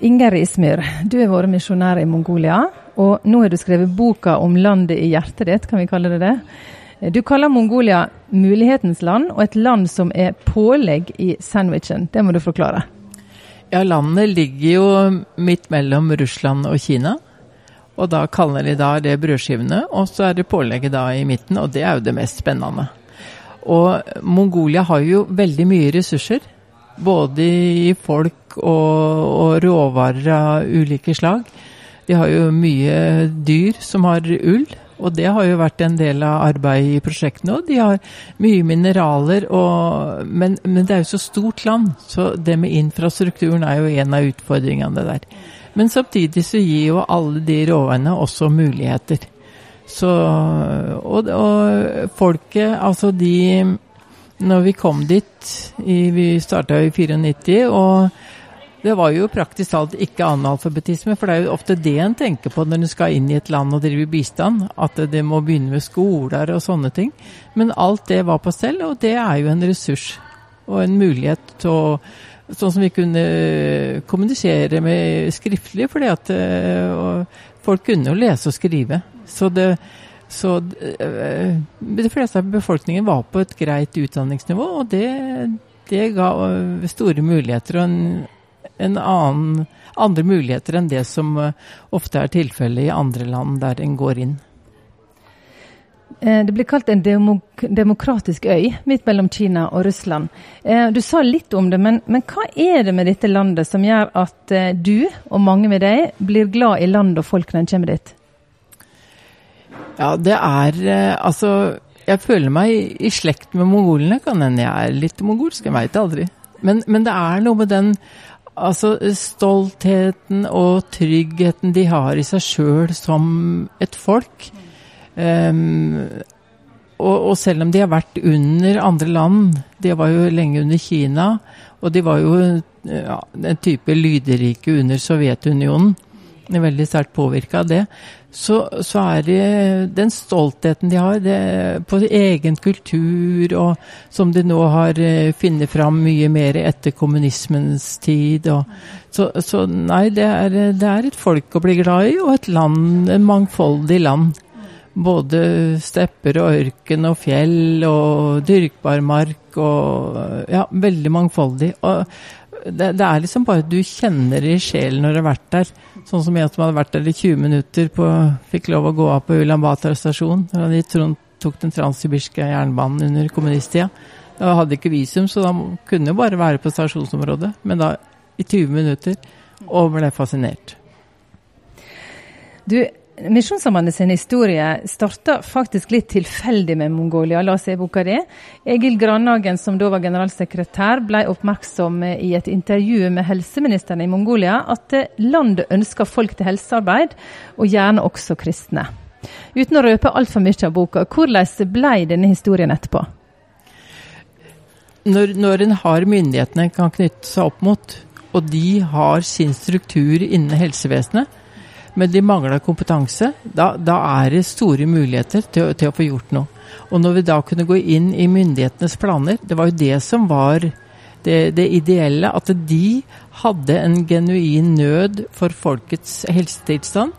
Inger Ismyr, du har vært misjonær i Mongolia, og nå har du skrevet boka om landet i hjertet ditt, kan vi kalle det det. Du kaller Mongolia mulighetens land, og et land som er pålegg i sandwichen. Det må du forklare. Ja, landet ligger jo midt mellom Russland og Kina. Og da kaller de da det brødskivene, og så er det pålegget da i midten, og det er jo det mest spennende. Og Mongolia har jo veldig mye ressurser. Både i folk og, og råvarer av ulike slag. De har jo mye dyr som har ull, og det har jo vært en del av arbeidet i prosjektene òg. De har mye mineraler, og, men, men, det er jo så stort land, så det med infrastrukturen er jo en av utfordringene der. Men samtidig så gir jo alle de råvarene også muligheter. Så, og, og folket, altså de når vi kom dit i, Vi starta i 94, og det var jo praktisk talt ikke analfabetisme. For det er jo ofte det en tenker på når en skal inn i et land og drive bistand. At det må begynne med skoler og sånne ting. Men alt det var på stell, og det er jo en ressurs. Og en mulighet til å Sånn som vi kunne kommunisere med skriftlig, fordi at folk kunne jo lese og skrive. Så det, så uh, de fleste av befolkningen var på et greit utdanningsnivå, og det, det ga uh, store muligheter og en, en annen, andre muligheter enn det som ofte er tilfellet i andre land der en går inn. Det blir kalt en demok demokratisk øy midt mellom Kina og Russland. Du sa litt om det, men, men, hva er det med dette landet som gjør at du og mange med deg blir glad i landet og folkene en kommer dit? Ja, det er eh, Altså, jeg føler meg i slekt med mongolene. Kan hende jeg er litt mongolsk, jeg veit aldri. Men, men, det er noe med den altså, stoltheten og tryggheten de har i seg sjøl som et folk. Um, og, og, selv om de har vært under andre land, de var jo lenge under Kina, og de var jo ja, en type lyderike under Sovjetunionen, veldig sterkt påvirka av det, så, så, er det den stoltheten de har det, på egen kultur, og som de nå har uh, funnet fram mye mer etter kommunismens tid. Og, så, så, nei, det er, det er, et folk å bli glad i, og et land, en mangfoldig land. Både stepper og ørken og fjell og dyrkbar mark og Ja, veldig mangfoldig. Og det, det, er liksom bare du kjenner i sjelen når du har vært der. Sånn som jeg som hadde vært der i 20 minutter, på, fikk lov å gå av på Ulan Batar stasjon. Da de tok den transsibirske jernbanen under kommunisttida. Da hadde ikke visum, så da kunne jo bare være på stasjonsområdet. Men da i 20 minutter, og ble fascinert. Du, Misjonssambandet sin historie starta faktisk litt tilfeldig med Mongolia. La oss se boka di. Egil Grandhagen, som da var generalsekretær, ble oppmerksom i et intervju med helseministeren i Mongolia at landet ønsker folk til helsearbeid, og gjerne også kristne. Uten å røpe altfor mye av boka, hvordan ble denne historien etterpå? Når, når en har myndighetene kan knytte seg opp mot, og de har sin struktur innen helsevesenet, men de mangla kompetanse, da, da, er det store muligheter til, til, å få gjort noe. Og når vi da kunne gå inn i myndighetenes planer, det var jo det som var det, det ideelle, at de hadde en genuin nød for folkets helsetilstand,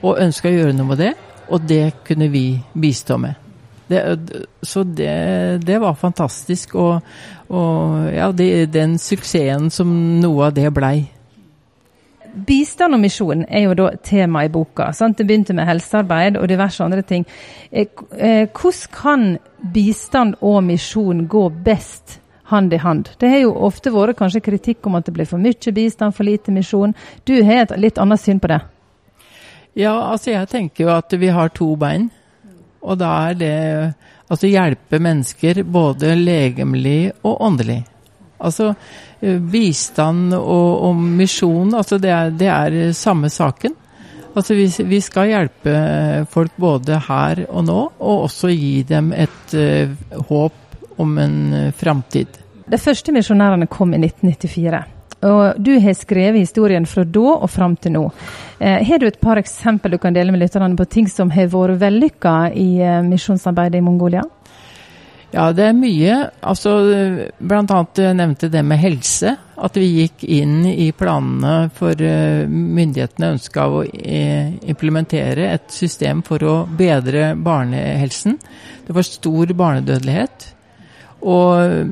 og ønska å gjøre noe med det, og det kunne vi bistå med. Det, så det, det, var fantastisk, og, og ja, det, den suksessen som noe av det blei. Bistand og misjon er jo da tema i boka. Sant? Det begynte med helsearbeid og diverse andre ting. Eh, eh, hvordan kan bistand og misjon gå best hand i hand? Det har jo ofte vært kanskje kritikk om at det blir for mye bistand, for lite misjon. Du har et litt annet syn på det? Ja, altså jeg tenker jo at vi har to bein. Og da er det altså hjelpe mennesker både legemlig og åndelig. Altså eh, bistand og, og misjon, altså det er, det er, samme saken. Altså vi, vi, skal hjelpe folk både her og nå, og også gi dem et uh, håp om en uh, framtid. De første misjonærene kom i 1994. Og du har skrevet historien fra da og fram til nå. Eh, har du et par eksempel du kan dele med lytterne på ting som har vært vellykka i eh, misjonsarbeidet i Mongolia? Ja, det er mye. Altså, blant annet nevnte det med helse. At vi gikk inn i planene for uh, myndighetene ønska å uh, implementere et system for å bedre barnehelsen. Det var stor barnedødelighet. Og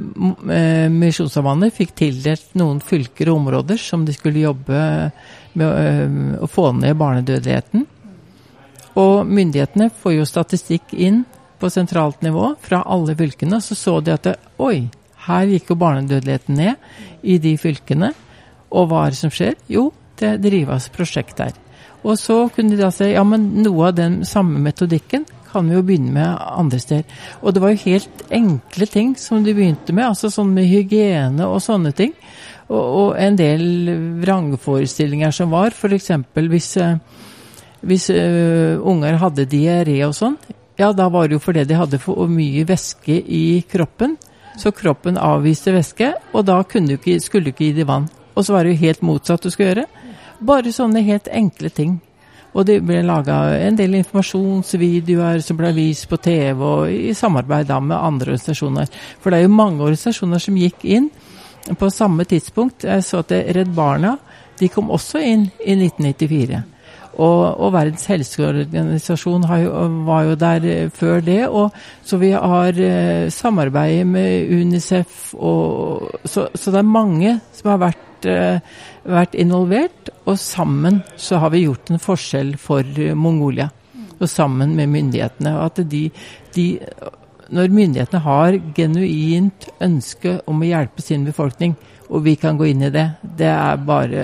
Misjonssambandet fikk tildelt noen fylker og områder som de skulle jobbe med å få ned barnedødeligheten. Og myndighetene får jo statistikk inn på sentralt nivå fra alle fylkene. Så så de at det, oi, her gikk jo barnedødeligheten ned i de fylkene. Og hva er det som skjer? Jo, det drives prosjekt der. Og så kunne de da si ja, men noe av den samme metodikken kan vi jo begynne med andre steder. Og det var jo helt enkle ting som de begynte med, altså sånn med hygiene og sånne ting. Og, og en del vrangforestillinger som var, f.eks. hvis, eh, hvis uh, unger hadde diaré og sånn, ja, da var det jo fordi de hadde for mye væske i kroppen. Så kroppen avviste væske, og da du ikke, skulle du ikke gi dem vann. Og så var det jo helt motsatt du skulle gjøre. Bare sånne helt enkle ting. Og det ble laga en del informasjonsvideoer som ble vist på TV, og i samarbeid da med andre organisasjoner. For det er jo mange organisasjoner som gikk inn på samme tidspunkt. Jeg så at Redd Barna de kom også inn i 1994. Og, og, Verdens helseorganisasjon jo, var jo der eh, før det. Og, så vi har eh, samarbeidet med Unicef. Og, så, så, det er mange som har vært, eh, vært, involvert. Og sammen så har vi gjort en forskjell for eh, Mongolia. Og sammen med myndighetene. At de, de, når myndighetene har genuint ønske om å hjelpe sin befolkning, og vi kan gå inn i det, det er bare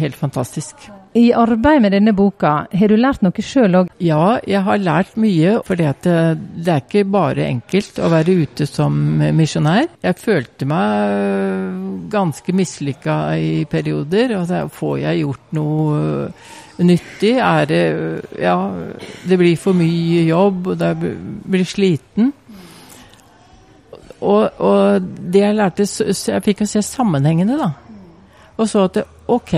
helt fantastisk. I arbeidet med denne boka, har du lært noe sjøl òg? Ja, jeg har lært mye. For det, det er ikke bare enkelt å være ute som misjonær. Jeg følte meg ganske mislykka i perioder. Og så får jeg gjort noe nyttig? Er det Ja, det blir for mye jobb, og jeg blir sliten. Og, og det jeg lærte Jeg fikk å se sammenhengene, da. Og så at det, OK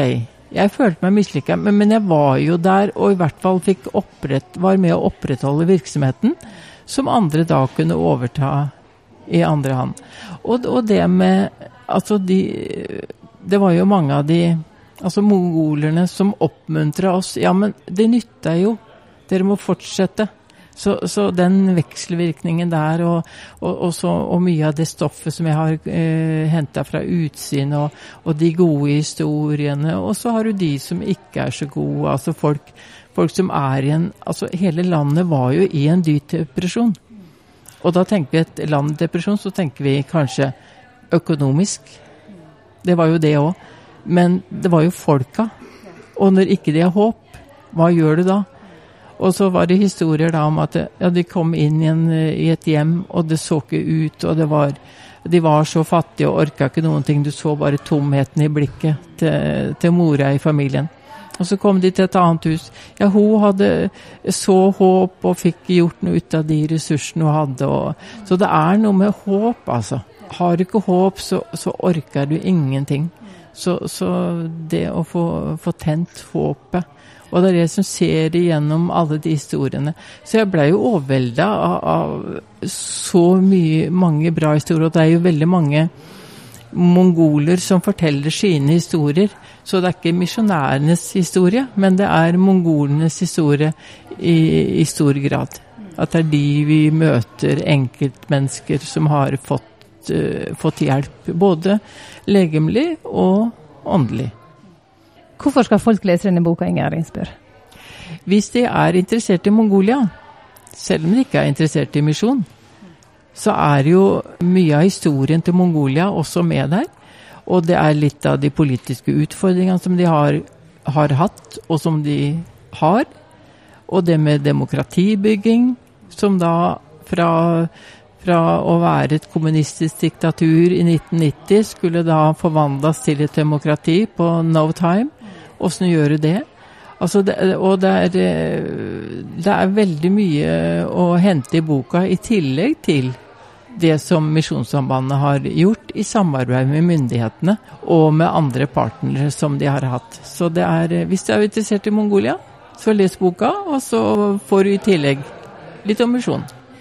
jeg følte meg mislykka, men, men, jeg var jo der og i hvert fall opprett, var med å opprettholde virksomheten, som andre da kunne overta i andre hand. Og, og det med Altså, de Det var jo mange av de altså mongolerne som oppmuntra oss. Ja, men det nytter jo. Dere må fortsette. Så, så, den vekselvirkningen der, og, og, og, så, og, mye av det stoffet som jeg har eh, henta fra utsyn, og, og, de gode historiene, og så har du de som ikke er så gode. Altså folk, folk som er i en Altså hele landet var jo i en dyp depresjon. Og da tenker vi et land i depresjon, så tenker vi kanskje økonomisk. Det var jo det òg. Men det var jo folka. Og når ikke de har håp, hva gjør du da? Og så var det historier da om at ja, de kom inn i, en, i, et hjem, og det så ikke ut, og var de var så fattige og orka ikke noen ting. Du så bare tomheten i blikket til, til mora i familien. Og så kom de til et annet hus. Ja, hun hadde så håp og fikk gjort noe ut av de ressursene hun hadde. Og, så det er noe med håp, altså. Har du ikke håp, så, så orker du ingenting. Så, så det å få, få tent håpet og det er det som ser igjennom alle de historiene. Så jeg ble jo overvelda av, av, så mye, mange bra historier. Og det er jo veldig mange mongoler som forteller sine historier. Så det er ikke misjonærenes historie, men det er mongolenes historie i, i stor grad. At det er de vi møter, enkeltmennesker som har fått, uh, fått hjelp. Både legemlig og åndelig. Hvorfor skal folk lese denne boka, Inger Ringsbø? Hvis de er interessert i Mongolia, selv om de ikke er interessert i misjon, så er jo mye av historien til Mongolia også med der. Og det er litt av de politiske utfordringene som de har, har hatt, og som de har. Og det med demokratibygging, som da fra, fra å være et kommunistisk diktatur i 1990 skulle da forvandles til et demokrati på no time. Åssen gjør du det? Altså det, og det er, det er, veldig mye å hente i boka, i tillegg til det som Misjonssambandet har gjort i samarbeid med myndighetene og med andre partnere som de har hatt. Så det er, hvis du er interessert i Mongolia, så les boka, og så får du i tillegg litt om misjon.